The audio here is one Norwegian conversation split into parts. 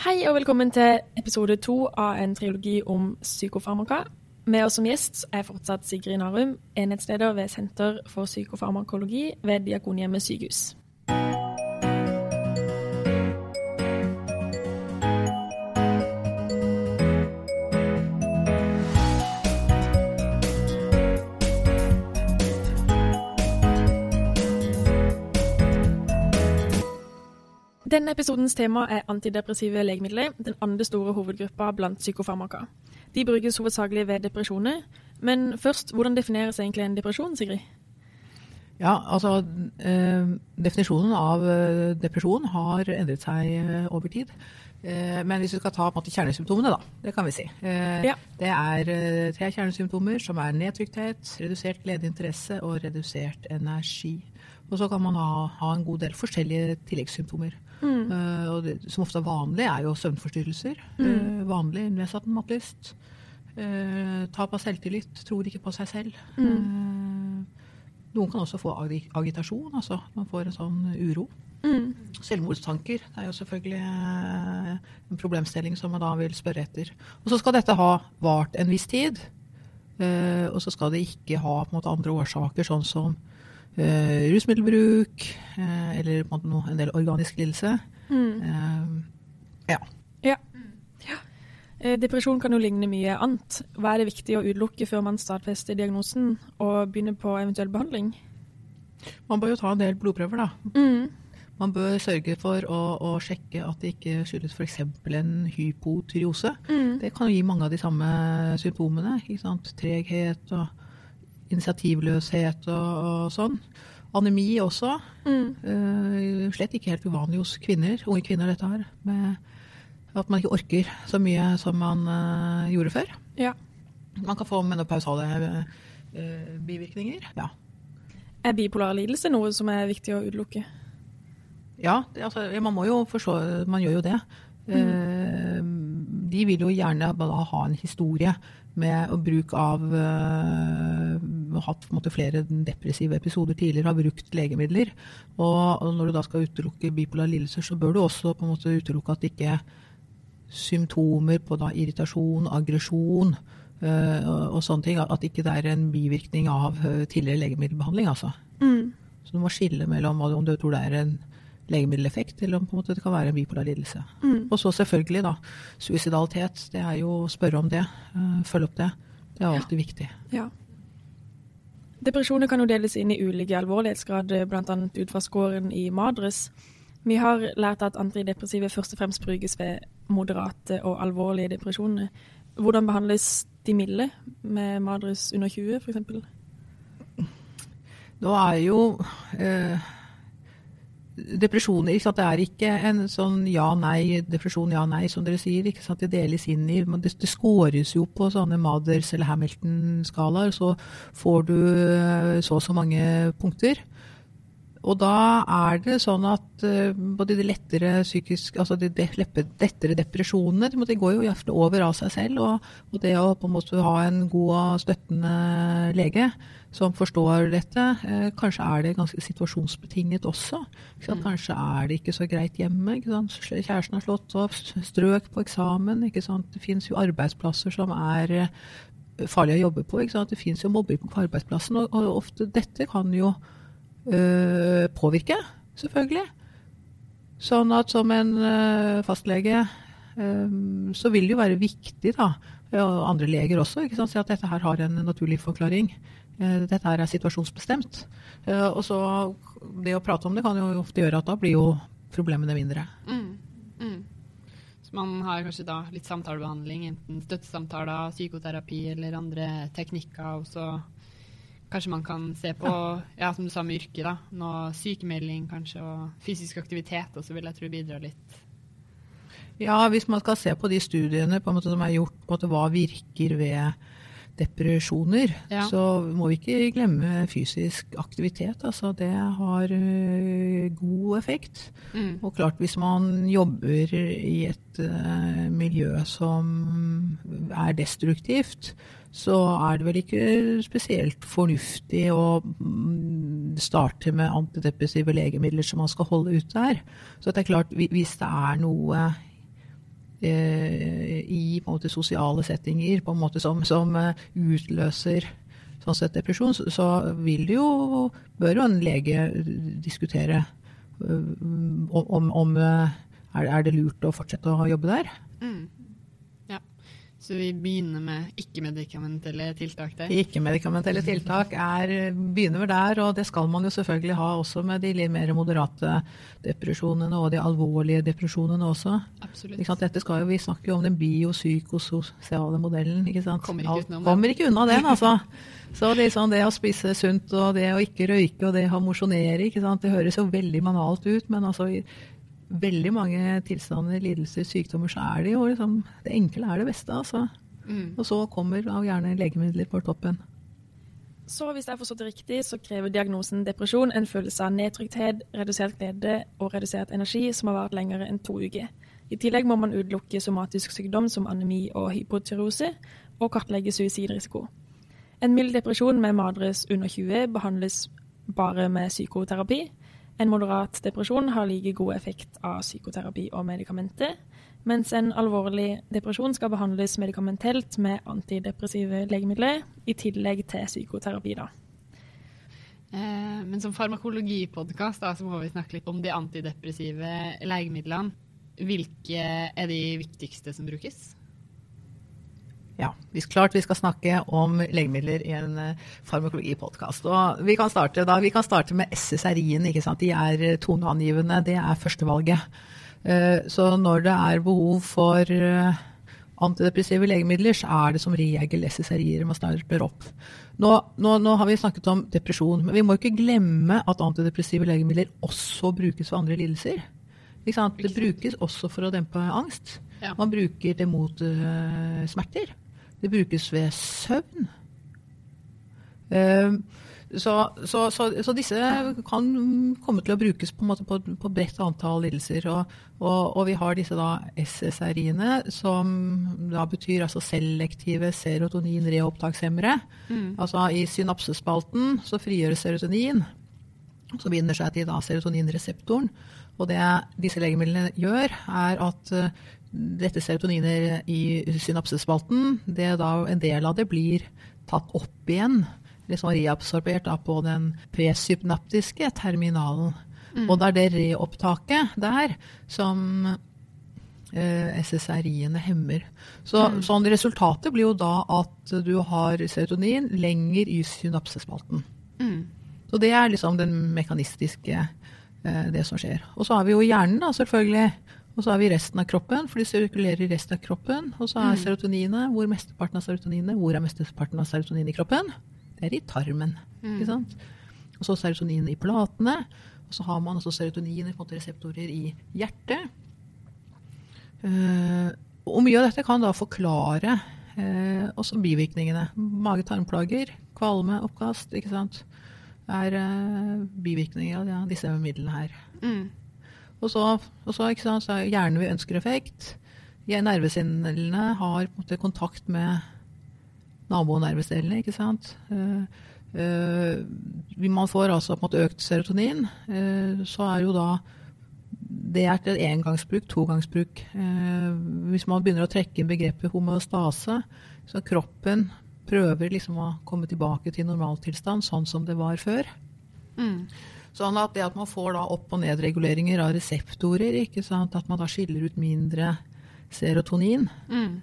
Hei og velkommen til episode to av en trilogi om psykofarmaka. Med oss som gjest er fortsatt Sigrid Narum, enhetsleder ved Senter for psykofarmakologi ved Diakonhjemmet sykehus. Denne episodens tema er antidepressive legemidler, den andre store hovedgruppa blant psykofarmaka. De brukes hovedsakelig ved depresjoner. Men først, hvordan defineres egentlig en depresjon, Sigrid? Ja, altså eh, Definisjonen av eh, depresjon har endret seg eh, over tid. Eh, men hvis vi skal ta på en måte, kjernesymptomene, da, det kan vi si. Eh, Ja. Det er eh, tre kjernesymptomer som er nedtrykthet, redusert gledeinteresse og redusert energi. Og så kan man ha, ha en god del forskjellige tilleggssymptomer. Eh, og det, som ofte er vanlig, er jo søvnforstyrrelser. Eh, vanlig nedsatt matlyst. Eh, tap av selvtillit, tror ikke på seg selv. Mm. noen kan også få agi- agitasjon, altså man får en sånn uro. Selvmordstanker det er jo selvfølgelig en problemstilling som man da vil spørre etter. Og så skal dette ha vart en viss tid. og så skal det ikke ha måte andre årsaker, sånn som rusmiddelbruk eh, eller på en, måte en del organisk lidelse. Eh, ja. Ja. ja. Eh, Depresjon kan jo ligne mye annet. Hva er det viktig å utelukke før man stadfester diagnosen og begynner på eventuell behandling? Man bør jo ta en del blodprøver, da. Man bør sørge for å, å sjekke at det ikke skyldes f.eks. en hypotyreose. Det kan jo gi mange av de samme symptomene. Ikke sant? Treghet og initiativløshet og, og sånn. Anemi også. Eh, slett ikke helt uvanlig hos kvinner, unge kvinner dette her. Med at man ikke orker så mye som man uh, gjorde før. Ja. Man kan få menopausale uh, bivirkninger. Ja. Er bipolar lidelse noe som er viktig å utelukke? Ja, det, altså, man må jo forstå Man gjør jo det. Eh, de vil jo gjerne ha en historie med å bruk av uh, Hatt måte flere depressive episoder tidligere, har brukt legemidler. Og, og når du da skal utelukke bipolar lidelser, så bør du også på en måte utelukke at ikke symptomer på da irritasjon, aggresjon uh, og, og sånne ting, at ikke det er en bivirkning av uh, tidligere legemiddelbehandling. altså. Så du må skille mellom om du tror det er en legemiddeleffekt, eller om måte det kan være en bipolar lidelse. Og så selvfølgelig, da. Suicidalitet. Det er jo å spørre om det. eh, Følge opp det. Det er alltid viktig. Ja. Depresjoner kan jo deles inn i ulike alvorlighetsgrad, bl.a. ut fra scoren i MADRES. Vi har lært at antidepressive først og fremst brukes ved moderate og alvorlige depresjoner. Hvordan behandles de milde, med MADRES under 20 f.eks.? Nå er jo eh, depresjoner? Det er ikke en sånn ja-nei, depresjon ja-nei, som dere sier. Det deles inn i Det, det scores jo på sånne Maders- eller Hamilton-skalaer. Så får du eh, så og så mange punkter. Og da er det sånn at eh, både de lettere psykisk, altså de, lettere depresjonene de, går jo ofte over av seg selv. Og, og det å på en måte ha en god og støttende lege som forstår dette, eh, kanskje er det ganske situasjonsbetinget også. Sant? Kanskje er det ikke så greit hjemme. Kjæresten har slått opp, strøk på eksamen. Det fins jo arbeidsplasser som er eh, farlige å jobbe på. Det fins jo mobbing på arbeidsplassen, og, og ofte dette kan jo øh, påvirke, selvfølgelig. Sånn at som en øh, fastlege øh, så vil det jo være viktig, da, og andre leger også, ikke sant, si at dette her har en naturlig forklaring. Eh, Dette her er situasjonsbestemt. Eh, Og så det å prate om det kan jo ofte gjøre at da blir jo problemene mindre. Så man har kanskje da litt samtalebehandling, enten støttesamtaler, psykoterapi eller andre teknikker. Og så kanskje man kan se på, ja, som du sa med yrket, da, noe sykemelding kanskje, og fysisk aktivitet, også vil jeg tro bidra litt. Ja, hvis man skal se på de studiene på en måte, som er gjort på måte, hva virker ved depresjoner, Ja. så må vi ikke glemme fysisk aktivitet. Altså, det har ø, god effekt. Mm. Og klart, hvis man jobber i et ø, miljø som er destruktivt, så er det vel ikke spesielt fornuftig å mm, starte med antidepressive legemidler som man skal holde ut der. Så det er klart, hvis det er noe eh, i måte, sosiale settinger måte som, som eh, utløser sånn sett depresjon, så, så vil det jo, bør jo en lege diskutere eh, om, om eh, er, er det lurt å fortsette å jobbe der. Mm. Ja. Så vi begynner med ikke-medikamentelle tiltak der? Ikke-medikamentelle tiltak er, begynner vel der, og det skal man jo selvfølgelig ha også med de litt mer moderate depresjonene og de alvorlige depresjonene også. Absolutt. Ikke sant? Dette skal jo, Vi snakker jo om den biopsykososiale modellen. ikke sant? Kommer ikke utenom kommer ikke unna den, altså. Så liksom det å spise sunt og det å ikke røyke og det å mosjonere, det høres jo veldig manalt ut, men altså veldig mange tilstander, lidelser, sykdommer, så er det jo liksom Det enkle er det beste, altså. Mm. Og så kommer av gjerne legemidler på toppen. Så hvis jeg har forstått det riktig, så krever diagnosen depresjon en følelse av nedtrykthet, redusert glede og redusert energi som har vart lenger enn to uker. I tillegg må man utelukke somatisk sykdom som anemi og hypotyreose, og kartlegge suicidrisiko. En mild depresjon med madres under 20 behandles bare med psykoterapi. En moderat depresjon har like god effekt av psykoterapi og medikamenter, mens en alvorlig depresjon skal behandles medikamentelt med antidepressive legemidler, i tillegg til psykoterapi. da. Eh, men som farmakologipodkast må vi snakke litt om de antidepressive legemidlene. Hvilke er de viktigste som brukes? Ja, hvis klart vi skal snakke om legemidler i en eh, farmakologipodkast. Og vi kan starte, da, vi kan starte med SSRI-en. ikke sant? De er eh, toneangivende. Det er førstevalget. Eh, Så når det er behov for antidepressive legemidler, så er det som regel SSRI-er man starter opp. Nå, nå, nå har vi snakket om depresjon, men vi må ikke glemme at antidepressive legemidler også brukes for andre lidelser. Det brukes også for å dempe angst. Ja. Man bruker det mot uh, smerter. Det brukes ved søvn. Eh, så, så, så, så disse kan komme til å brukes på, på, på bredt antall lidelser. Og, og, og vi har disse da SSRI-ene, som da betyr altså selektive serotonin-reopptakshemmere. Altså i synapsespalten så frigjøres serotonin, som binder seg til da serotoninreseptoren. Og det disse legemidlene gjør, er at dette serotoniner i synapsespalten, det da en del av det blir tatt opp igjen, liksom reabsorbert da på den presynaptiske terminalen. Og det er det reopptaket der som eh, SSRI-ene hemmer. Så sånn resultatet blir jo da at du har serotonin lenger i synapsespalten. Mm. Så det er liksom den mekanistiske, eh, det som skjer. Og så har vi jo hjernen, da, selvfølgelig. Og så har vi resten av kroppen, for de sirkulerer i resten av kroppen. Og så er serotoninet, hvor mesteparten av serotoninet, hvor er mesteparten av serotonin i kroppen? Det er i tarmen. ikke sant? Og så serotonin i platene. Og så har man også serotonin i reseptorer i hjertet. Uh, og mye av dette kan da forklare uh, også bivirkningene. Mage-tarmplager, kvalme, oppkast, ikke sant. er uh, bivirkninger av ja, disse midlene her. Mm. Og så, og så, sant, så er hjernen vi ønsker effekt. Nervecellene har måte kontakt med nabonervecellene, ikke sant. Uh, uh, man får altså på en måte økt serotonin, Uh, så er jo da det er til engangsbruk, togangsbruk. Eh, hvis man begynner å trekke inn begrepet homeostase, så kroppen prøver liksom å komme tilbake til normaltilstand, sånn som det var før. Mm. Sånn at det at man får da opp- og nedreguleringer av reseptorer, ikke sant? at man da skiller ut mindre serotonin Mm.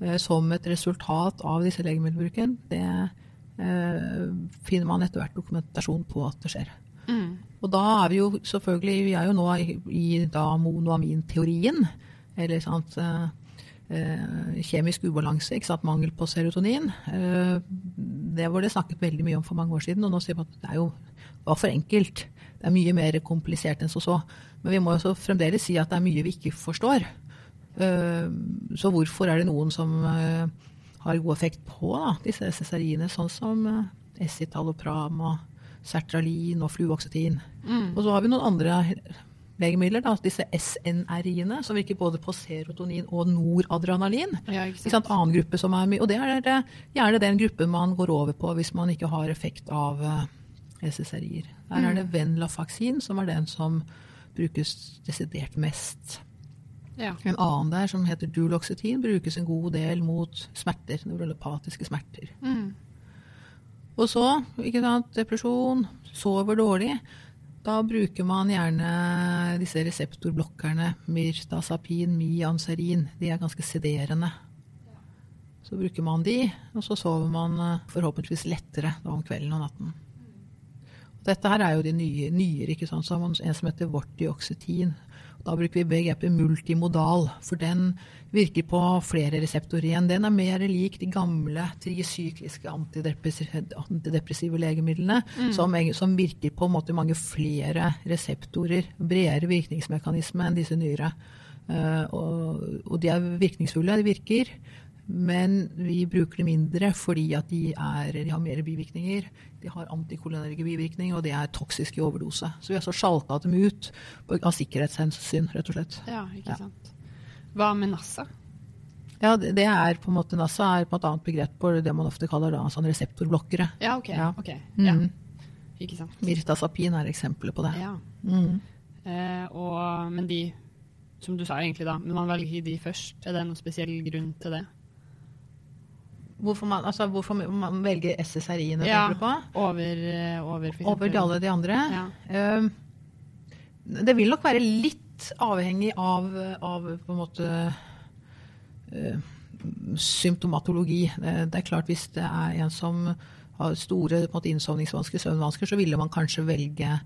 eh, som et resultat av disse legemiddelbruken, det eh, finner man etter hvert dokumentasjon på at det skjer. Mm. Og da er vi jo selvfølgelig Vi er jo nå i, i da monoaminteorien, eller sant eh, eh, kjemisk ubalanse, ikke sant, mangel på serotonin. Eh, det var det snakket veldig mye om for mange år siden, og nå sier man at det er jo var for enkelt. Det er mye mer komplisert enn så så. Men vi må jo fremdeles si at det er mye vi ikke forstår. Eh, Så hvorfor er det noen som eh, har god effekt på da, disse SSRI-ene, sånn som eh, escitalopram og sertralin og fluoxetin? Mm. Og så har vi noen andre legemidler, da, disse SNRI-ene, som virker både på serotonin og noradrenalin. Ja? Annen gruppe som er mye, og det er gjerne den gruppen man går over på hvis man ikke har effekt av SSRI-er. Der er det Venlafaxin som er den som brukes desidert mest. Ja. En annen der som heter duloxetin, brukes en god del mot smerter, neurolepatiske smerter. Mm. Og så, ikke sant, depresjon, sover dårlig. Da bruker man gjerne disse reseptorblokkerne, mirtazapin, mianserin. De er ganske sederende. Så bruker man de, og så sover man eh, forhåpentligvis lettere om kvelden og natten. Dette her er jo de nye, nyere, ikke sant. Så har man en som heter vortioxetin. Da bruker vi begrepet multimodal, for den virker på flere reseptorer igjen. Den er mer lik de gamle trisykliske antidepressive, legemidlene, legemidlene, som, som virker på mange flere reseptorer. Bredere virkningsmekanisme enn disse nyere. Uh, og, og de er virkningsfulle, de virker. Men vi bruker det mindre fordi at de, er, de har mer bivirkninger. De har antikolinerge bivirkninger, og de er toksiske i overdose. Så vi har så sjalka dem ut av sikkerhetshensyn, rett og slett. ja, ikke Ja. sant. Hva med NASA? Ja, det, det er på en måte NASA er på et annet begrep på det man ofte kaller da, sånn reseptorblokkere. Ja, OK. Ja. ok. Ja. Mhm. Ikke sant. Mirtazapin er eksempelet på det. Ja. Mm. Eh, og, men de, som du sa egentlig da, men man velger de først. Er det noen spesiell grunn til det? Hvorfor, man, altså, hvorfor man velger SSRI-ene, Ja. tenker du på? Over, eh, over Over alle de andre? Ja. Uh, det vil nok være litt avhengig av, av på en måte uh, symptomatologi. Eh, det er klart Hvis det er en som har store på en måte, innsovningsvansker, søvnvansker, så ville man kanskje velge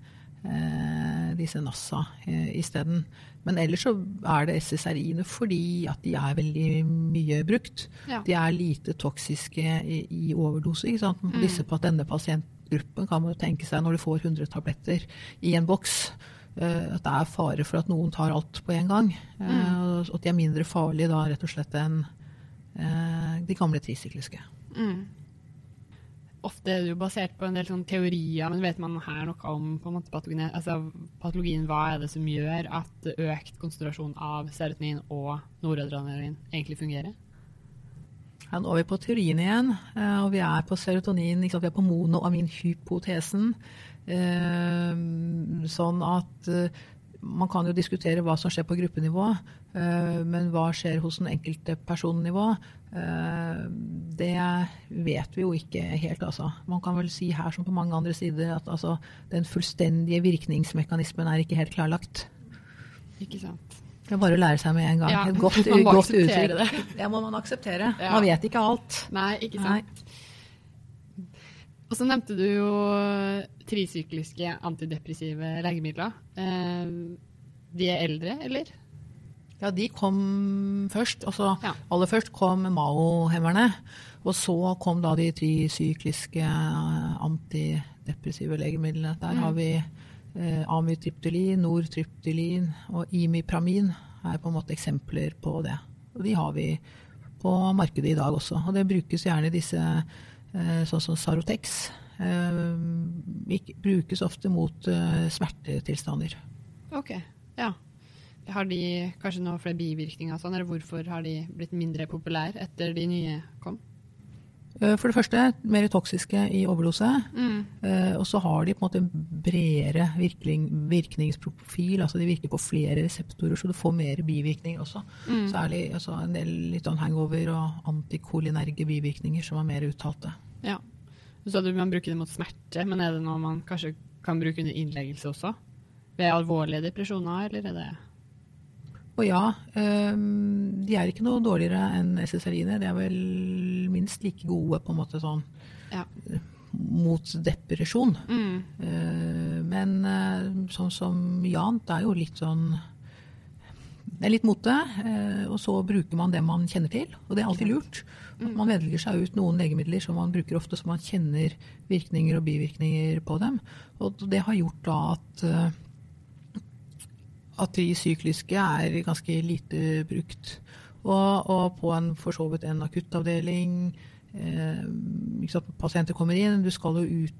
disse NASA eh, isteden. Men ellers så er det SSRI-ene fordi at de er veldig mye brukt. Ja. De er lite toksiske i, i overdose. Ikke sant? Disse på denne pasientgruppen kan man jo tenke seg når de får 100 tabletter i en boks. Uh, At det er fare for at noen tar alt på en gang. eh, Og at de er mindre farlige da rett og slett enn uh, de gamle trisykliske. Mm. Ofte er det jo basert på en del sånn teorier, men vet man her noe om måte patologien, altså patologien? Hva er det som gjør at økt konsentrasjon av serotonin og noradrenalin egentlig fungerer? Ja, nå er vi på teorien igjen, eh, og vi er på serotonin, vi er på monoaminhypotesen. Eh, Sånn at eh, man kan jo diskutere hva som skjer på gruppenivå, men hva skjer hos den enkelte personnivå, eh, det vet vi jo ikke helt, altså. Man kan vel si her som på mange andre sider at altså, den fullstendige virkningsmekanismen er ikke helt klarlagt. Ikke sant? Det er bare å lære seg med en gang. Ja, Et godt, man må godt uttrykk. Det må man akseptere. Ja. Man vet ikke alt. Nei, ikke Nei. Og så nevnte du jo trisykliske antidepressive legemidler. Eh, de er eldre, eller? Ja, de kom først. Altså, Ja. Aller først kom Mao-hemmerne. Og så kom da de trisykliske eh, antidepressive legemidlene. Der har vi eh, amitriptylin, nortriptylin og imipramin er på en måte eksempler på det. Og de har vi på markedet i dag også. Og det brukes gjerne disse eh, sånn som Sarotex. Eh, brukes ofte mot eh, smertetilstander. Ok, ja. Har de kanskje noen flere bivirkninger sånn, eller hvorfor har de blitt mindre populære etter de nye kom? Eh, For det første mer toksiske i overdose. Mm. Eh, og så har de på en måte bredere virkning, virkningsprofil. altså De virker på flere reseptorer, så du får mer bivirkninger også. Mm. Særlig altså en del litt sånn hangover og antikolinerge bivirkninger som er mer uttalte. Ja. Du sa du man bruker det mot smerte, men er det noe man kanskje kan bruke under innleggelse også? Ved alvorlige depresjoner, eller er det Og ja, eh, de er ikke noe dårligere enn SSRI-ene. De er vel minst like gode på en måte sånn Ja. mot depresjon. Mm. Eh, Men eh, sånn som Jan, det er jo litt sånn Det er litt mote, eh, og så bruker man det man kjenner til. Og det er alltid lurt. At man velger seg ut noen legemidler som man bruker ofte, så man kjenner virkninger og bivirkninger på dem. Og det har gjort da at eh, at de sykliske er ganske lite brukt. Og, og på en, for så vidt en akuttavdeling eh, Pasienter kommer inn, du skal jo ut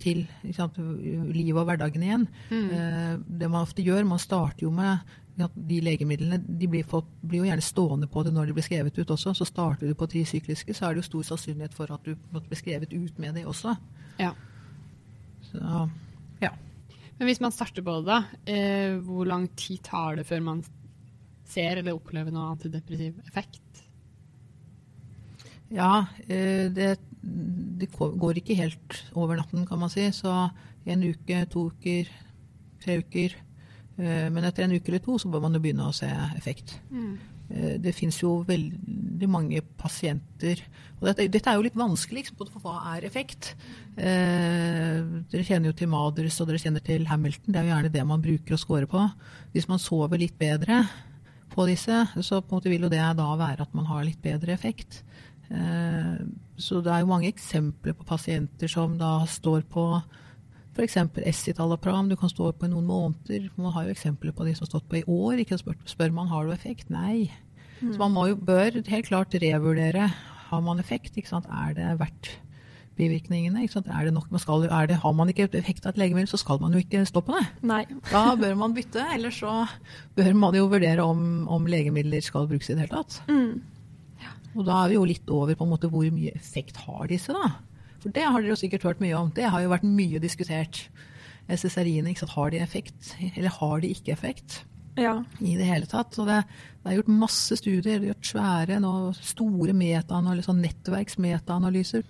til sant, livet og hverdagen igjen. Eh, det man ofte gjør, man starter jo med sant, de legemidlene de blir, fått, blir jo gjerne stående på det når de blir skrevet ut også. Så starter du på trisykliske, så er det jo stor sannsynlighet for at du måtte bli skrevet ut med det også. Ja. Så, ja. Men hvis man starter på det, da, eh, hvor lang tid tar det før man ser eller opplever noen antidepressiv effekt? Ja, eh, det, det går ikke helt over natten, kan man si. Så en uke, to uker, tre uker. Eh, men etter en uke eller to så bør man jo begynne å se effekt. Mm. Det fins jo veldig mange pasienter og dette, dette, er jo litt vanskelig. Liksom, hva er effekt? Eh, dere kjenner jo til Maders og dere kjenner til Hamilton. Det er jo gjerne det man bruker å score på. Hvis man sover litt bedre på disse, så på en måte vil jo det da være at man har litt bedre effekt. Eh, så det er jo mange eksempler på pasienter som da står på f.eks. Escitalopram. Du kan stå på i noen måneder. Man har jo eksempler på de som har stått på i år. Ikke spør, spør man har du effekt. Nei. Mm. Så man jo, bør helt klart revurdere. Har man effekt? Er det verdt bivirkningene? Er det nok man skal, det, Har man ikke effekt av et legemiddel, så skal man jo ikke stå på det. Nei. Da bør man bytte. Eller så bør man jo vurdere om, om legemidler skal brukes i det hele tatt. Mm. Og da er vi jo litt over på en måte hvor mye effekt har disse, da. For det har dere jo sikkert hørt mye om. Det har jo vært mye diskutert. SSRI-ene, har de effekt, eller har de ikke effekt? Ja. I det hele tatt. Og det, det, er gjort masse studier, det er gjort svære, nå, store metaanalyser, sånn nettverksmetaanalyser.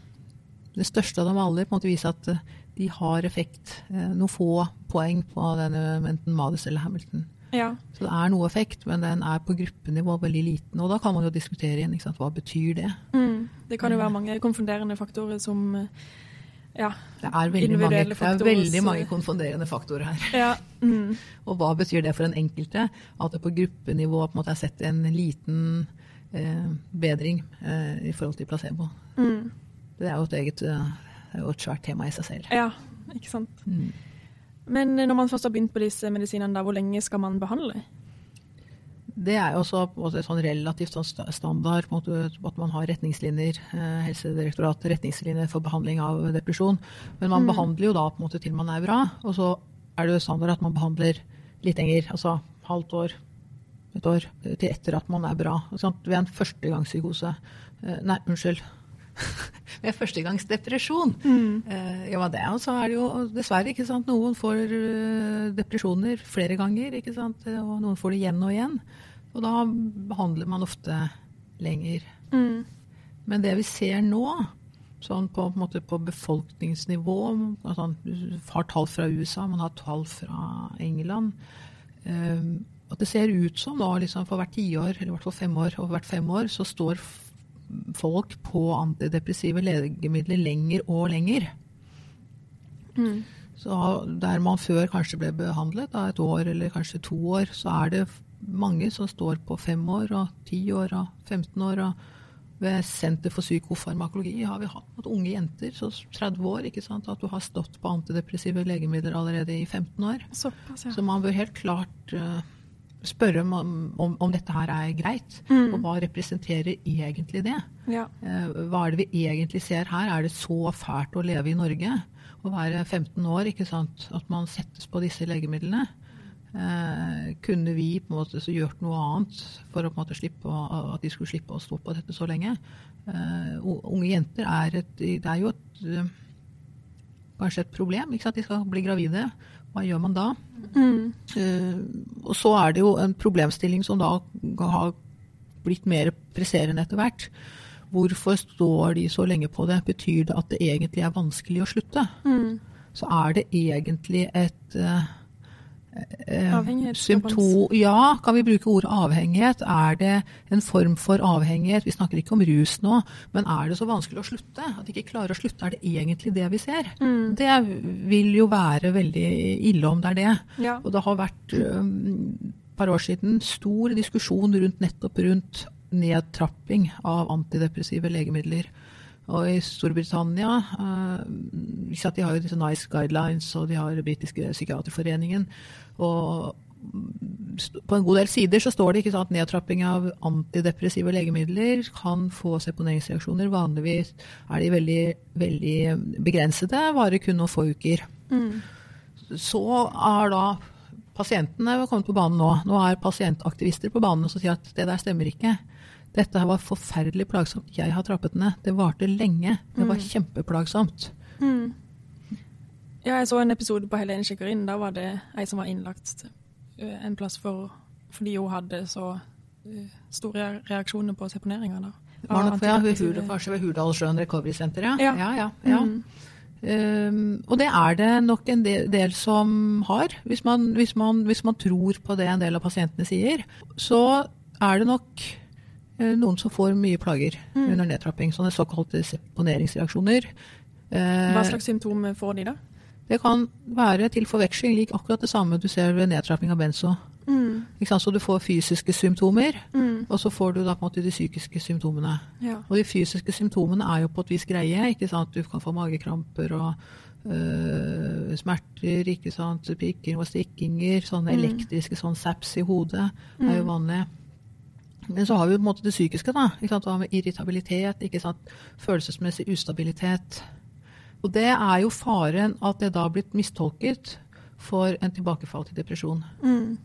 Det største av dem alle på en måte viser at eh, de har effekt. Eh, noen få poeng på denne enten Madis eller Hamilton. Ja. Så det er noe effekt, men den er på gruppenivå veldig liten. Og da kan man jo diskutere igjen hva betyr det. Mm. Det kan jo være mange konfunderende faktorer som ja, det er veldig, mange, det er veldig mange konfunderende faktorer her. Ja. Mm. og hva betyr det for den enkelte? At det på gruppenivå på en måte er sett en liten eh, bedring eh, i forhold til placebo. Mm. Det er jo et eget det er jo et svært tema i seg selv. Ja, ikke sant. Mm. Men når man først har begynt på disse medisinene, hvor lenge skal man behandle? Det er jo også sånn relativt sånn standard at man har retningslinjer, eh, Helsedirektoratet retningslinjer for behandling av depresjon. Men man mm. behandler jo da på en måte til man er bra, og så er det jo standard at man behandler litt lenger. Altså halvt år, et år til etter at man er bra. Sant? Ved en førstegangspsykose. Eh, nei, unnskyld. med førstegangsdepresjon. Mm. Uh, ja, det, og så er det jo dessverre ikke sant, noen får uh, depresjoner flere ganger, ikke sant, og noen får det igjen og igjen. Og da behandler man ofte lenger. Mm. Men det vi ser nå, sånn på, på, på befolkningsnivå altså, har tall fra USA, man har tall fra England um, At det ser ut som da, liksom, for hvert tiår, eller i hvert fall fem år, og hvert fem år, så står folk på antidepressive legemidler lenger og lenger. Mm. Så der man før kanskje ble behandlet da, et år eller kanskje to år, så er det mange som står på fem år og ti år og 15 år. og ved Senter for psykofarmakologi har vi hatt at unge jenter, så 30 år, ikke sant, at du har stått på antidepressive legemidler allerede i 15 år. Såpass, ja. Så man bør helt klart uh, spørre om, om, om, dette her er greit. Mm. Og hva representerer egentlig det? Ja. Eh, hva er det vi egentlig ser her? Er det så fælt å leve i Norge? Å være 15 år, ikke sant? At man settes på disse legemidlene? Eh, kunne vi på en måte gjort noe annet for å, på en måte slippe å, at de skulle slippe å stå på dette så lenge? Eh, unge jenter er, et, det er jo et, eh, kanskje et problem. Ikke sant? De skal bli gravide. Hva gjør man da? Mm. Uh, og så er det jo en problemstilling som da har blitt mer presserende etter hvert. Hvorfor står de så lenge på det? Betyr det at det egentlig er vanskelig å slutte? Mm. Så er det egentlig et uh, symptom Ja, kan vi bruke ordet avhengighet? Er det en form for avhengighet? Vi snakker ikke om rus nå, men er det så vanskelig å slutte? At de ikke klarer å slutte, er det egentlig det vi ser? Mm. Det vil jo være veldig ille om det er det. Ja. Og det har vært um, par år siden stor diskusjon rundt nettopp rundt nedtrapping av antidepressive legemidler. Og i Storbritannia uh, De har jo disse NICE guidelines, og de har britiske psykiaterforeningen. Og på en god del sider så står det ikke sant, at nedtrapping av antidepressive legemidler kan få seponeringsreaksjoner. Vanligvis er de veldig, veldig begrensede, varer kun noen få uker. Mm. Så er da pasientene kommet på banen nå. Nå er pasientaktivister på banen og sier at det der stemmer ikke. Dette her var forferdelig plagsomt. Jeg har trappet ned. Det varte lenge. Det var mm. kjempeplagsomt. Mm. Ja, jeg så en episode på Helene sjekker inn. Da var det ei som var innlagt en plass for, fordi hun hadde så eh, store reaksjoner på seponeringer, da? Var nok for ja, Hud- kanskje ved Hurdalssjøen Recovery Center, ja. Ja. ja, ja, ja. Mm. Um, og det er det nok en del, del som har. Hvis man, hvis, man, hvis man tror på det en del av pasientene sier, så er det nok eh, noen som får mye plager Mm. under nedtrapping. Sånne såkalte seponeringsreaksjoner. Eh, Hva slags symptomer får de, da? Det kan være til forveksling lik akkurat det samme du ser ved nedtrapping av benzo. Mm. Så du får fysiske symptomer, Mm. og så får du da på en måte de psykiske symptomene. Ja. Og de fysiske symptomene er jo på et vis greie. ikke sant? Du kan få magekramper og øh, smerter, ikke sant? pikking og stikkinger. Sånne Mm. elektriske sånn saps i hodet er jo Mm. vanlig. Men så har vi på en måte det psykiske. da, ikke sant? Med irritabilitet, ikke sant? følelsesmessig ustabilitet. Og det er jo faren at det da har blitt mistolket for en tilbakefall til depresjon. Mm.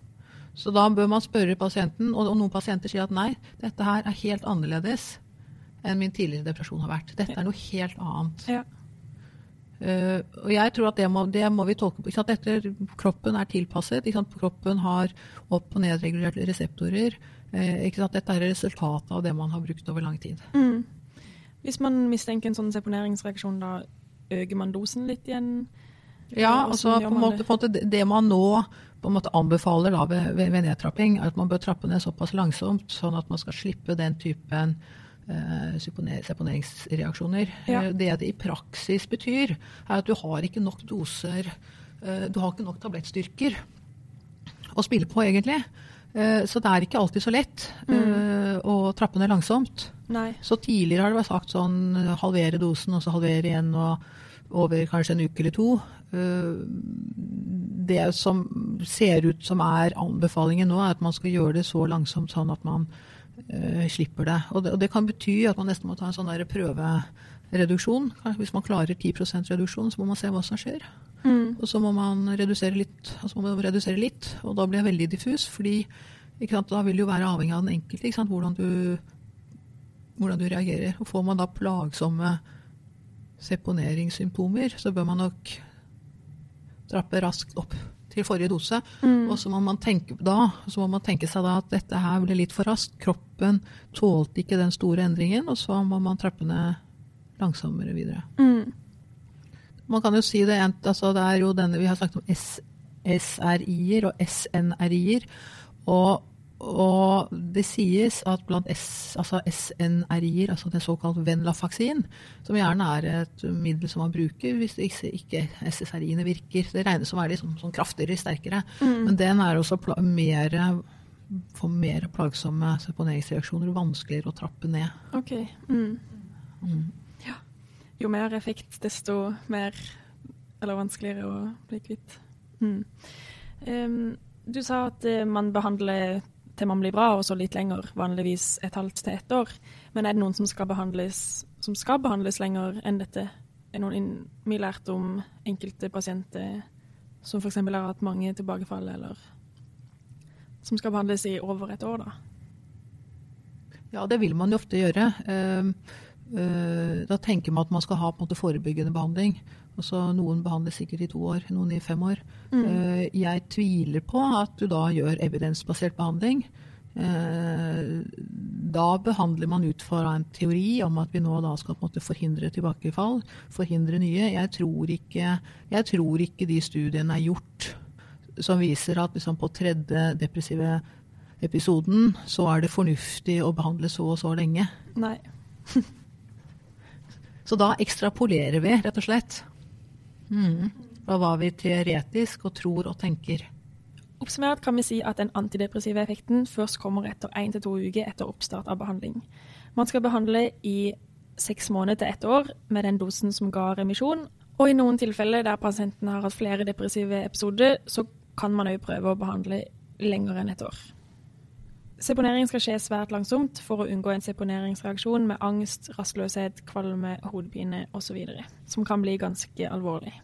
Så da bør man spørre pasienten, og, noen pasienter sier at nei, dette her er helt annerledes enn min tidligere depresjon har vært. Dette er noe helt annet. Ja. Uh, og jeg tror at det må, det må vi tolke på. Ikke sant? Dette, kroppen er tilpasset. Ikke sant? Kroppen har opp- og nedregulerte reseptorer. Eh, ikke sant? Dette er resultatet av det man har brukt over lang tid. Mm. Hvis man mistenker en sånn seponeringsreaksjon, da øker man dosen litt igjen? Ja, altså på en måte, det? på en måte det- det man nå på en måte anbefaler da ved, ved, ved nedtrapping, er at man bør trappe ned såpass langsomt, sånn at man skal slippe den typen eh, seponeringsreaksjoner. Ja. Eh, Det det i praksis betyr, er at du har ikke nok doser, du har ikke nok tablettstyrker å spille på, egentlig. Eh, Så det er ikke alltid så lett mm. å trappe ned langsomt. Nei. Så tidligere har det vært sagt sånn halvere dosen, og så halvere igjen og over kanskje en uke eller to. Eh, Det som ser ut som er anbefalingen nå, er at man skal gjøre det så langsomt sånn at man eh, slipper det. Og, det. og det kan bety at man nesten må ta en sånn prøvereduksjon. Hvis man klarer 10% reduksjon, så må man se hva som skjer. Mm. Og så må man redusere litt, og må man redusere litt, og da blir det veldig diffus, fordi ikke sant, da vil det jo være avhengig av den enkelte, ikke sant, hvordan du, hvordan du reagerer. Og får man da plagsomme seponeringssymptomer, så bør man nok trappe raskt opp til forrige dose. Mm. Og så må man tenke da, så må man tenke seg da at dette her ble litt for raskt. Kroppen tålte ikke den store endringen, og så må man trappe ned langsommere videre. Mm. Man kan jo si det, altså det er jo denne vi har snakket om SRI-er og SNRI-er. Og, og det sies at blant S, altså SNRI-er, altså det såkalt Venlafaksin, som gjerne er et middel som man bruker hvis ikke, ikke SSRI-ene virker. Det regnes som å være liksom, sånn kraftigere, sterkere. Mm. Men den er også mer, for mer plagsomme seponeringsreaksjoner, vanskeligere å trappe ned. OK. Mm. Mm. Jo mer effekt, desto mer Eller vanskeligere å bli kvitt. Mm. Um, du sa at eh, man behandler til man blir bra, og så litt lenger, vanligvis et halvt til ett år. Men er det noen som skal behandles, som skal behandles lenger enn dette? Er det noen mye lært om enkelte pasienter som f.eks. har hatt mange tilbakefall, eller som skal behandles i over et år, da? Ja, det vil man jo ofte gjøre. Eh, Da tenker man at man skal ha på en måte forebyggende behandling. Altså, noen behandler sikkert i to år, noen i fem år. Eh, Jeg tviler på at du da gjør evidensbasert behandling. Eh, Da behandler man ut fra en teori om at vi nå da skal på en måte forhindre tilbakefall, forhindre nye. Jeg tror ikke, jeg tror ikke de studiene er gjort som viser at liksom på tredje depressive episoden så er det fornuftig å behandle så og så lenge. Nei. Så da ekstrapolerer vi, rett og slett. Mm. Da vi teoretisk og tror og tenker. Oppsummert kan vi si at den antidepressive effekten først kommer etter én til to uker etter oppstart av behandling. Man skal behandle i seks måneder til ett år med den dosen som ga remisjon, og i noen tilfeller der pasienten har hatt flere depressive episoder, så kan man òg prøve å behandle lenger enn et år. Seponering skal skje svært langsomt for å unngå en seponeringsreaksjon med angst, rastløshet, kvalme, hodepine osv., som kan bli ganske alvorlig.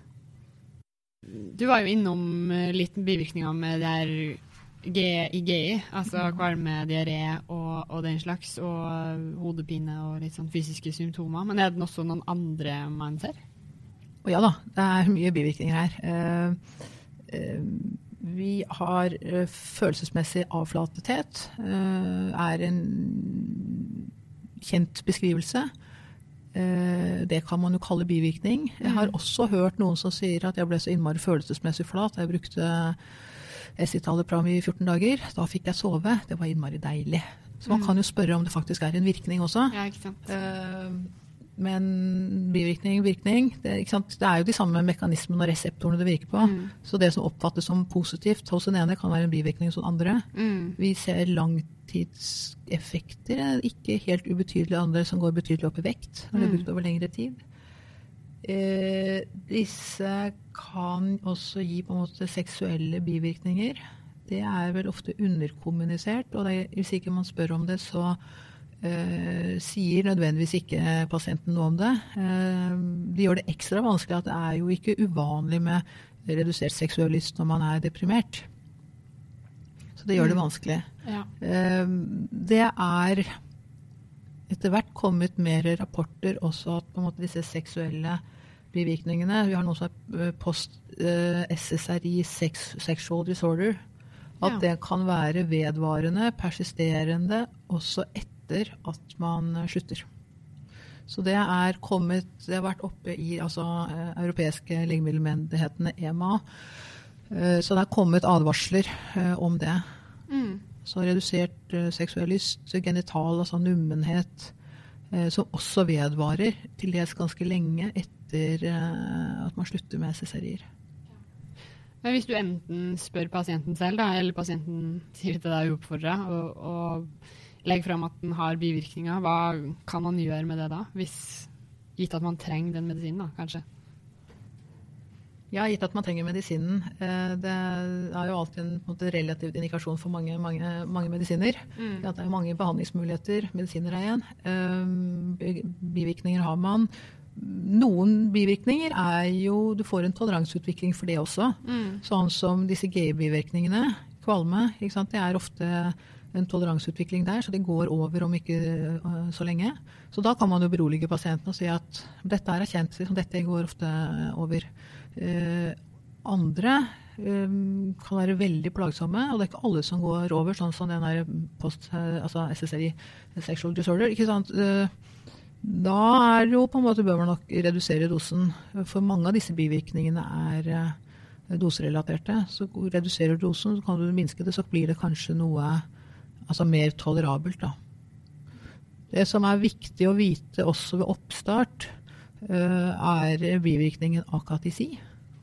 Du var jo innom eh, litt bivirkninger med det her G- IGI, altså kvalme, diaré og, og den slags, og hodepine og litt sånn fysiske symptomer. Men er det også noen andre man ser? Å ja da, det er mye bivirkninger her. Uh, eh, Vi har uh, følelsesmessig avflatethet. Uh, er en kjent beskrivelse. Uh, det kan man jo kalle bivirkning. Jeg har mm. også hørt noen som sier at jeg ble så innmari følelsesmessig flat. Jeg brukte Escitalopram i 14 dager. Da fikk jeg sove. Det var innmari deilig. Så man mm. kan jo spørre om det faktisk er en virkning også. Ja, ikke sant. Men bivirkning, virkning det, det, er jo de samme mekanismene og reseptorene det virker på. Mm. Så det som oppfattes som positivt hos den ene, kan være en bivirkning hos den andre. Mm. Vi ser langtidseffekter, ikke helt ubetydelige andre som går betydelig opp i vekt når det er brukt over lengre tid. Eh, disse kan også gi på en måte seksuelle bivirkninger. Det er vel ofte underkommunisert, og det, hvis ikke man spør om det, så sier nødvendigvis ikke pasienten noe om det. Uh, det gjør det ekstra vanskelig at det er jo ikke uvanlig med redusert seksuell lyst når man er deprimert. Så det gjør det mm. vanskelig. Ja. Uh, det er etter hvert kommet mer rapporter også at på en måte disse seksuelle bivirkningene Vi har noe som er post SSRI, sex, sexual disorder. At det kan være vedvarende, persisterende også etter etter at man slutter. Så det er kommet Det har vært oppe i altså, eh, europeiske legemiddelmyndighetene, EMA. Eh, så det er kommet advarsler eh, om det. Mm. Så redusert seksuell lyst, genital, altså nummenhet, som også vedvarer til dels ganske lenge etter at man slutter med SSRI-er. Men hvis du enten spør pasienten selv, da, eller pasienten sier til deg uoppfordra, og, og legger fram at den har bivirkninger, hva kan man gjøre med det da? Hvis, gitt at man trenger den medisinen, da, kanskje? Ja, gitt at man trenger medisinen. Eh, det er jo alltid en, en måte, relativt indikasjon for mange, mange, mange medisiner. Mm. Det er mange behandlingsmuligheter. Medisiner er igjen. Eh, bivirkninger har man. Noen bivirkninger er jo Du får en toleranseutvikling for det også. Mm. Sånn som disse G-bivirkningene. Kvalme. Det er ofte en toleranseutvikling der, så det går over om ikke uh, så lenge. Så da kan man jo berolige pasienten og si at dette er kjent, liksom, dette går ofte over. Eh, andre eh, kan være veldig plagsomme, og det er ikke alle som går over, sånn som den der post, altså SSRI, sexual disorder. ikke sant? Eh, da er jo på en måte bør man nok redusere dosen. For mange av disse bivirkningene er doserelaterte. Så reduserer du dosen, så kan du minske det, så blir det kanskje noe altså mer tolerabelt. Da. Det som er viktig å vite også ved oppstart, uh, er bivirkningen akatisi.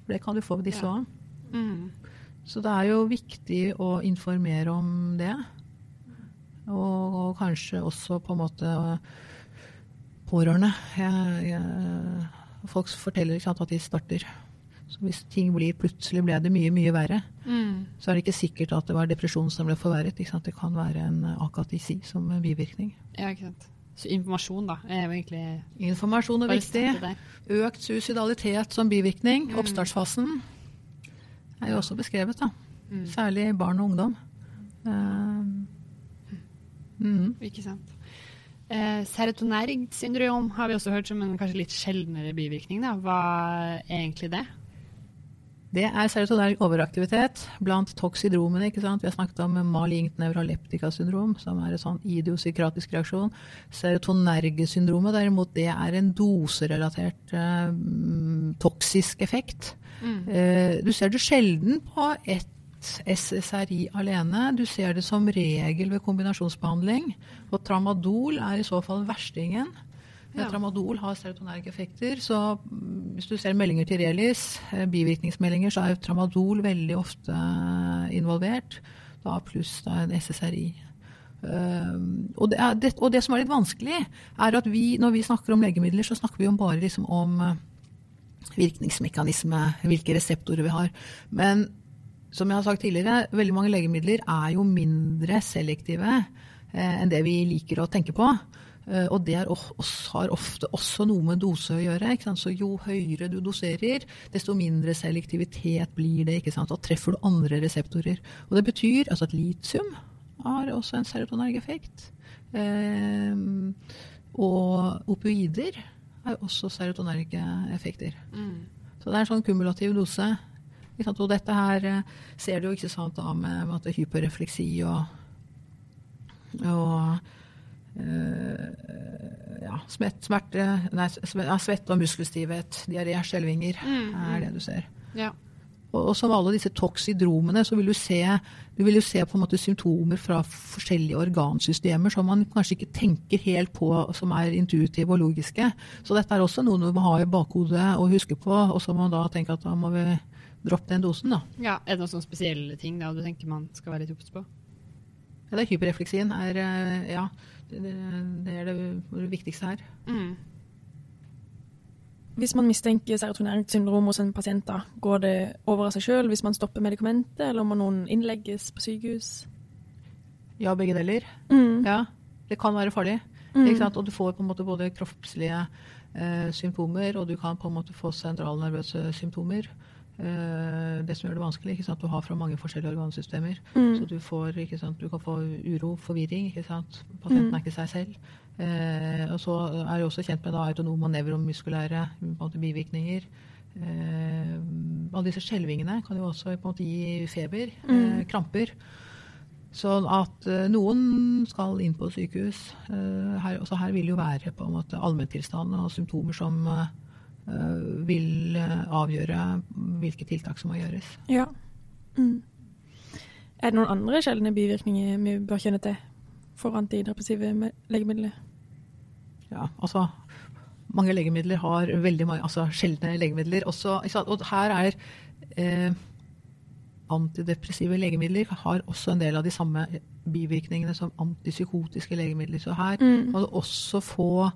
For det kan du få ved disse òg. Ja. Mm. Så det er jo viktig å informere om det. Og, og kanskje også på en måte pårørende. Jeg, jeg, folk forteller ikke at de starter så hvis ting blir plutselig ble det mye, mye verre, mm. så er det ikke sikkert at det var depresjon som ble forverret. Det kan være en akatisi som en bivirkning. Ja, ikke sant. Så informasjon, da, er jo egentlig Informasjon er viktig. Økt suicidalitet som bivirkning. Mm. Oppstartsfasen er jo også beskrevet, da. Mm. Særlig barn og ungdom. Uh, mm. Ikke sant. Eh, serotonerg syndrom har vi også hørt som en kanskje litt sjeldnere bivirkning. Da. Hva er egentlig det? Det er serotonerg overaktivitet blant toksidromene. ikke sant? Vi har snakket om malignt nevraleptika-syndrom, som er en sånn idiosykratisk reaksjon. Serotonergesyndromet derimot, det er en doserelatert eh, toksisk effekt. Mm. Eh, du ser det sjelden på ett SSRI alene. Du ser det som regel ved kombinasjonsbehandling. Og tramadol er i så fall verstingen. Ja. Tramadol har serotonerge effekter. Så mm, hvis du ser meldinger til Relis, eh, bivirkningsmeldinger, så er jo tramadol veldig ofte eh, involvert. Da pluss da en SSRI. Um, og, det er, det, og, det som er litt vanskelig, er at vi, når vi snakker om legemidler, så snakker vi om bare liksom om virkningsmekanisme, hvilke reseptorer vi har. Men som jeg har sagt tidligere, veldig mange legemidler er jo mindre selektive eh, enn det vi liker å tenke på. Eh, og det har ofte også noe med dose å gjøre. Så jo høyere du doserer, desto mindre selektivitet blir det. Da treffer du andre reseptorer. Og det betyr altså at litium har også en serotonergeffekt. Eh, og opioider har også serotonergeffekter. Mm. Så det er en sånn kumulativ dose. Og dette her eh, ser du jo ikke sant da med, med er hyperrefleksi og, og ja, smert, smerte, nei, sve- ja, svette og muskelstivhet, diaré, skjelvinger Mm, er det du ser. Ja. Og, og som alle disse toksidromene, så vil du se, du vil jo se på en måte symptomer fra forskjellige organsystemer som man kanskje ikke tenker helt på, som er intuitive og logiske. Så dette er også noe du må ha i bakhodet og huske på, og så må man da tenke at da må vi droppe den dosen, da. ja. Er det noen sånne spesielle ting da, du tenker man skal være litt obs på? Ja, det er hyperrefleksin er, eh, ja, det, er det, viktigste her. Mm. Hvis man mistenker serotonert hos en pasient, da, går det over av seg sjøl hvis man stopper medikamentet, eller må noen innlegges på sykehus? Ja, begge deler. Mm. Ja, det kan være farlig. Mm. Ikke sant? Og du får på en måte både kroppslige eh, symptomer, og du kan på en måte få sentralnervøse symptomer. Eh, det som gjør det vanskelig, ikke sant? du har fra mange forskjellige organsystemer. Mm. Så du, får, ikke sant? du kan få uro, forvirring. Ikke sant? Pasienten Mm. er ikke seg selv. Eh, og så er jeg også kjent med da, autonome og nevromuskulære på en måte, bivirkninger. Eh, alle disse skjelvingene kan jo også måte gi feber, eh, Mm. kramper. Sånn at eh, noen skal inn på sykehus. Eh, her, også her vil jo være på en måte allmenntilstanden og symptomer som eh, eh, vil eh, avgjøre hvilke tiltak som må gjøres. Ja. Mm. Er det noen andre sjeldne bivirkninger vi bør kjenne til for antidepressive legemidler? Ja, altså mange legemidler har veldig mange altså sjeldne legemidler også. Og her er eh, antidepressive legemidler har også en del av de samme bivirkningene som antipsykotiske legemidler. Så her Mm. kan du også få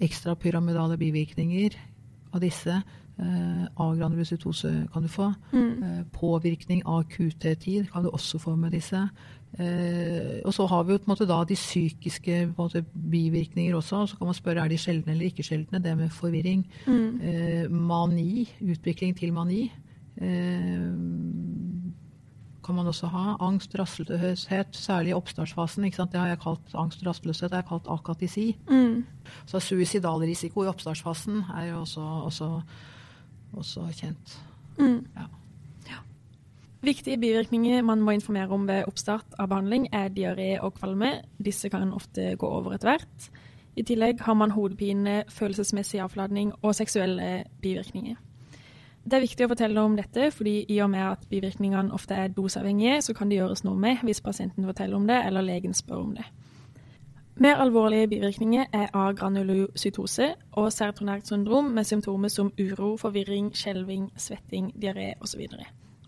ekstrapyramidale bivirkninger av disse. Eh, Agranulocytose kan du få. Mm. Eh, påvirkning av QT-tid kan du også få med disse. Eh, og så har vi jo på en måte da de psykiske måte, bivirkninger også. Så kan man spørre er de sjeldne eller ikke sjeldne. Det med forvirring. Mm. Eh, mani, utvikling til mani. Eh, kan man også ha. Angst, rastløshet, særlig i oppstartsfasen. Det har jeg kalt angst og rastløshet. Det har jeg kalt akatisi. Mm. Så suicidal risiko i oppstartsfasen er jo også, også, også kjent. Mm. Ja. Ja. Viktige bivirkninger man må informere om ved oppstart av behandling, er diaré og kvalme. Disse kan ofte gå over etter hvert. I tillegg har man hodepine, følelsesmessig avfladning og seksuelle bivirkninger. Det er viktig å fortelle om dette, fordi i og med at bivirkningene ofte er doseavhengige, så kan det gjøres noe med hvis pasienten forteller om det, eller legen spør om det. Mer alvorlige bivirkninger er agranulocytose og serotonært syndrom med symptomer som uro, forvirring, skjelving, svetting, diaré osv.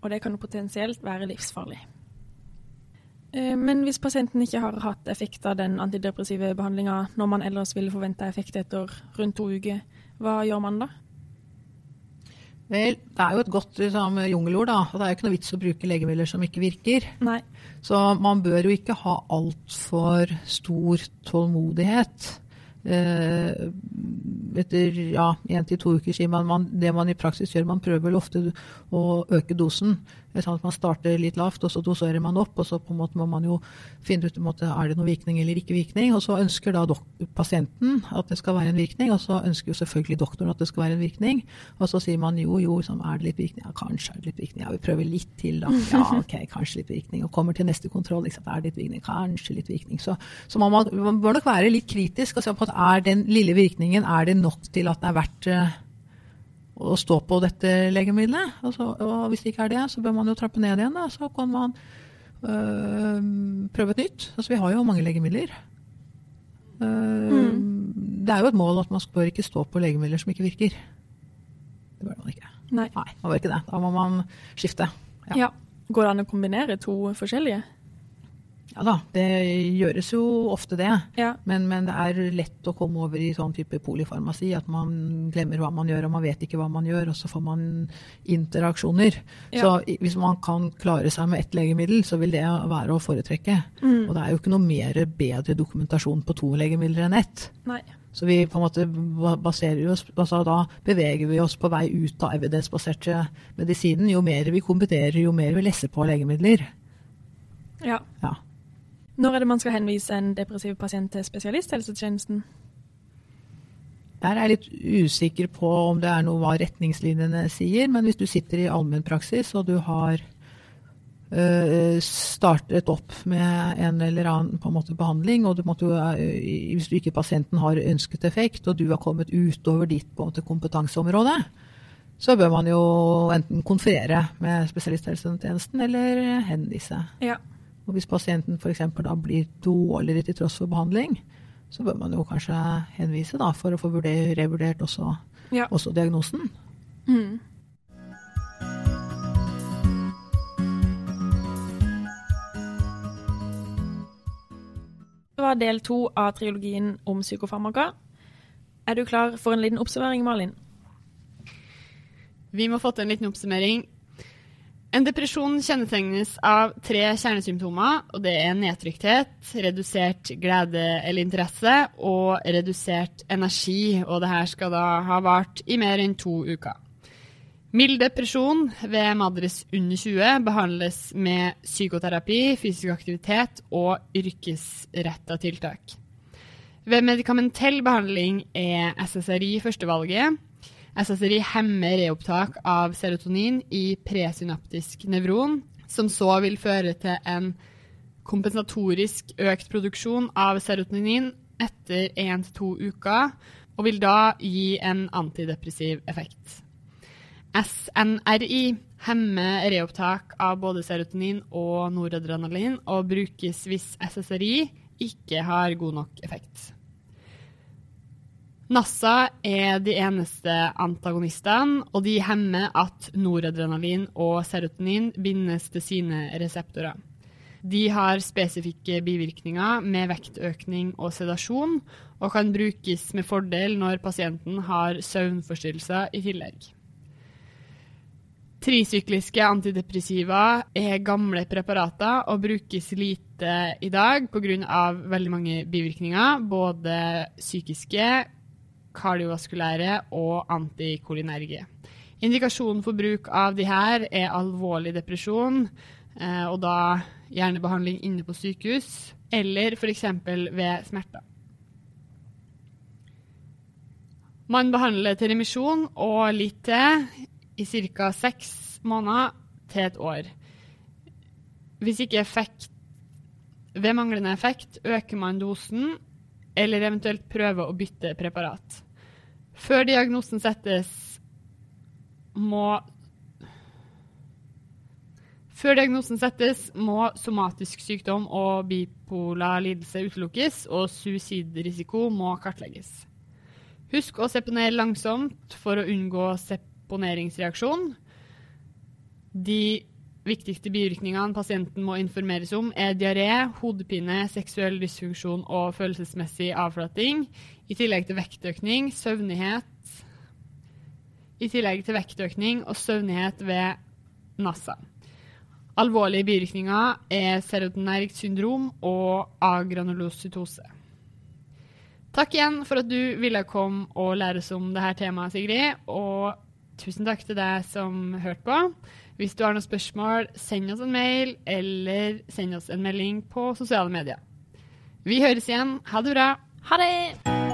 Og det kan potensielt være livsfarlig. Eh, Men hvis pasienten ikke har hatt effekt av den antidepressive behandlinga når man ellers ville forvente effekt etter rundt to uker, hva gjør man da? Vel, det er jo et godt liksom, jungelord, da. Og det er jo ikke noe vits å bruke legemidler som ikke virker. Nei. Så man bør jo ikke ha altfor stor tålmodighet. Eh, etter ja, én til to uker sier man, man det man i praksis gjør, man prøver vel ofte å øke dosen. At Man starter litt lavt, og så doserer man opp. og Så på en måte må man jo finne ut om det er noen virkning eller ikke virkning. og Så ønsker da pasienten at det skal være en virkning, og så ønsker jo selvfølgelig doktoren at det skal være en virkning. Og så sier man jo, jo, liksom, er det litt virkning? Ja, kanskje er det litt virkning. Ja, vi prøver litt til, da. Ja, ok, kanskje litt virkning. Og kommer til neste kontroll, liksom, er det litt virkning? Kanskje litt virkning. Så, så man, må- man bør nok være litt kritisk og se på at er den lille virkningen er det nok til at det er verdt eh, å stå på dette legemiddelet. Altså, og hvis det ikke er det, så bør man jo trappe ned igjen. Da. Så kan man øh, prøve et nytt. Altså, vi har jo mange legemidler. Øh, Det er jo et mål at man bør ikke stå på legemidler som ikke virker. Det bør man ikke. Nei. Nei, man bør ikke det. Da må man skifte. Ja. Ja. Går det an å kombinere to forskjellige? Ja da, det gjøres jo ofte det. Ja. Men, men det er lett å komme over i sånn type polifarmasi. at man glemmer hva man gjør, og man vet ikke hva man gjør, og så får man interaksjoner. Ja. Så hvis man kan klare seg med ett legemiddel, så vil det være å foretrekke. Mm. Og det er jo ikke noe mer bedre dokumentasjon på to legemidler enn ett. Nei. Så vi på en måte baserer oss, altså da beveger vi oss på vei ut av evidensbaserte medisinen. Jo mer vi kombinerer, jo mer vi lesser på legemidler. Ja. Ja. Når er det man skal henvise en depressiv pasient til spesialisthelsetjenesten? Der er jeg litt usikker på om det er noe hva retningslinjene sier, men hvis du sitter i allmennpraksis og du har øh, startet opp med en eller annen på en måte, behandling, og du måtte, øh, hvis du ikke pasienten har ønsket effekt, og du har kommet utover ditt måte, kompetanseområde, så bør man jo enten konferere med spesialisthelsetjenesten eller henvise. Ja. Og hvis pasienten f.eks. da blir dårligere til tross for behandling, så bør man jo kanskje henvise da, for å få revurdert også, Ja. også diagnosen. Mm. Det var del to av trilogien om psykofarmaka. Er du klar for en liten oppsummering, Malin? Vi må få til en liten oppsummering. En depresjon kjennetegnes av tre kjernesymptomer, og det er nedtrykthet, redusert glede eller interesse og redusert energi, og det skal da ha vart i mer enn to uker. Mild depresjon ved Madres under 20 behandles med psykoterapi, fysisk aktivitet og yrkesretta tiltak. Ved medikamentell behandling er SSRI førstevalget. SSRI hemmer reopptak av serotonin i presynaptisk nevron, som så vil føre til en kompensatorisk økt produksjon av serotonin etter én til to uker, og vil da gi en antidepressiv effekt. SNRI hemmer reopptak av både serotonin og noradrenalin og brukes hvis SSRI ikke har god nok effekt. NASA er de eneste antagonistene, og de hemmer at noradrenalin og serotonin bindes til sine reseptorer. De har spesifikke bivirkninger med vektøkning og sedasjon, og kan brukes med fordel når pasienten har søvnforstyrrelser i tillegg. Trisykliske antidepressiva er gamle preparater og brukes lite i dag pga. veldig mange bivirkninger, både psykiske, kardiovaskulære og antikolinerge. Indikasjonen for bruk av de her er alvorlig depresjon, eh, og da hjernebehandling inne på sykehus, eller f.eks. ved smerter. Man behandler til remisjon og litt til i ca. seks måneder til et år. Hvis ikke effekt Ved manglende effekt øker man dosen, eller eventuelt prøver å bytte preparat. Før diagnosen settes, må før diagnosen settes, må somatisk sykdom og bipolar lidelse utelukkes, og suicidrisiko må kartlegges. Husk å seponere langsomt for å unngå seponeringsreaksjon. De viktigste bivirkningene pasienten må informeres om, er diaré, hodepine, seksuell dysfunksjon og følelsesmessig avflating, i tillegg til vektøkning, søvnighet I tillegg til vektøkning og søvnighet ved NASA. Alvorlige bivirkninger er serotonergt syndrom og agranulocytose. Takk igjen for at du ville komme og lære oss om dette temaet, Sigrid. Og tusen takk til deg som hørte på. Hvis du har noen spørsmål, send oss en mail eller send oss en melding på sosiale medier. Vi høres igjen. Ha det bra. Ha det!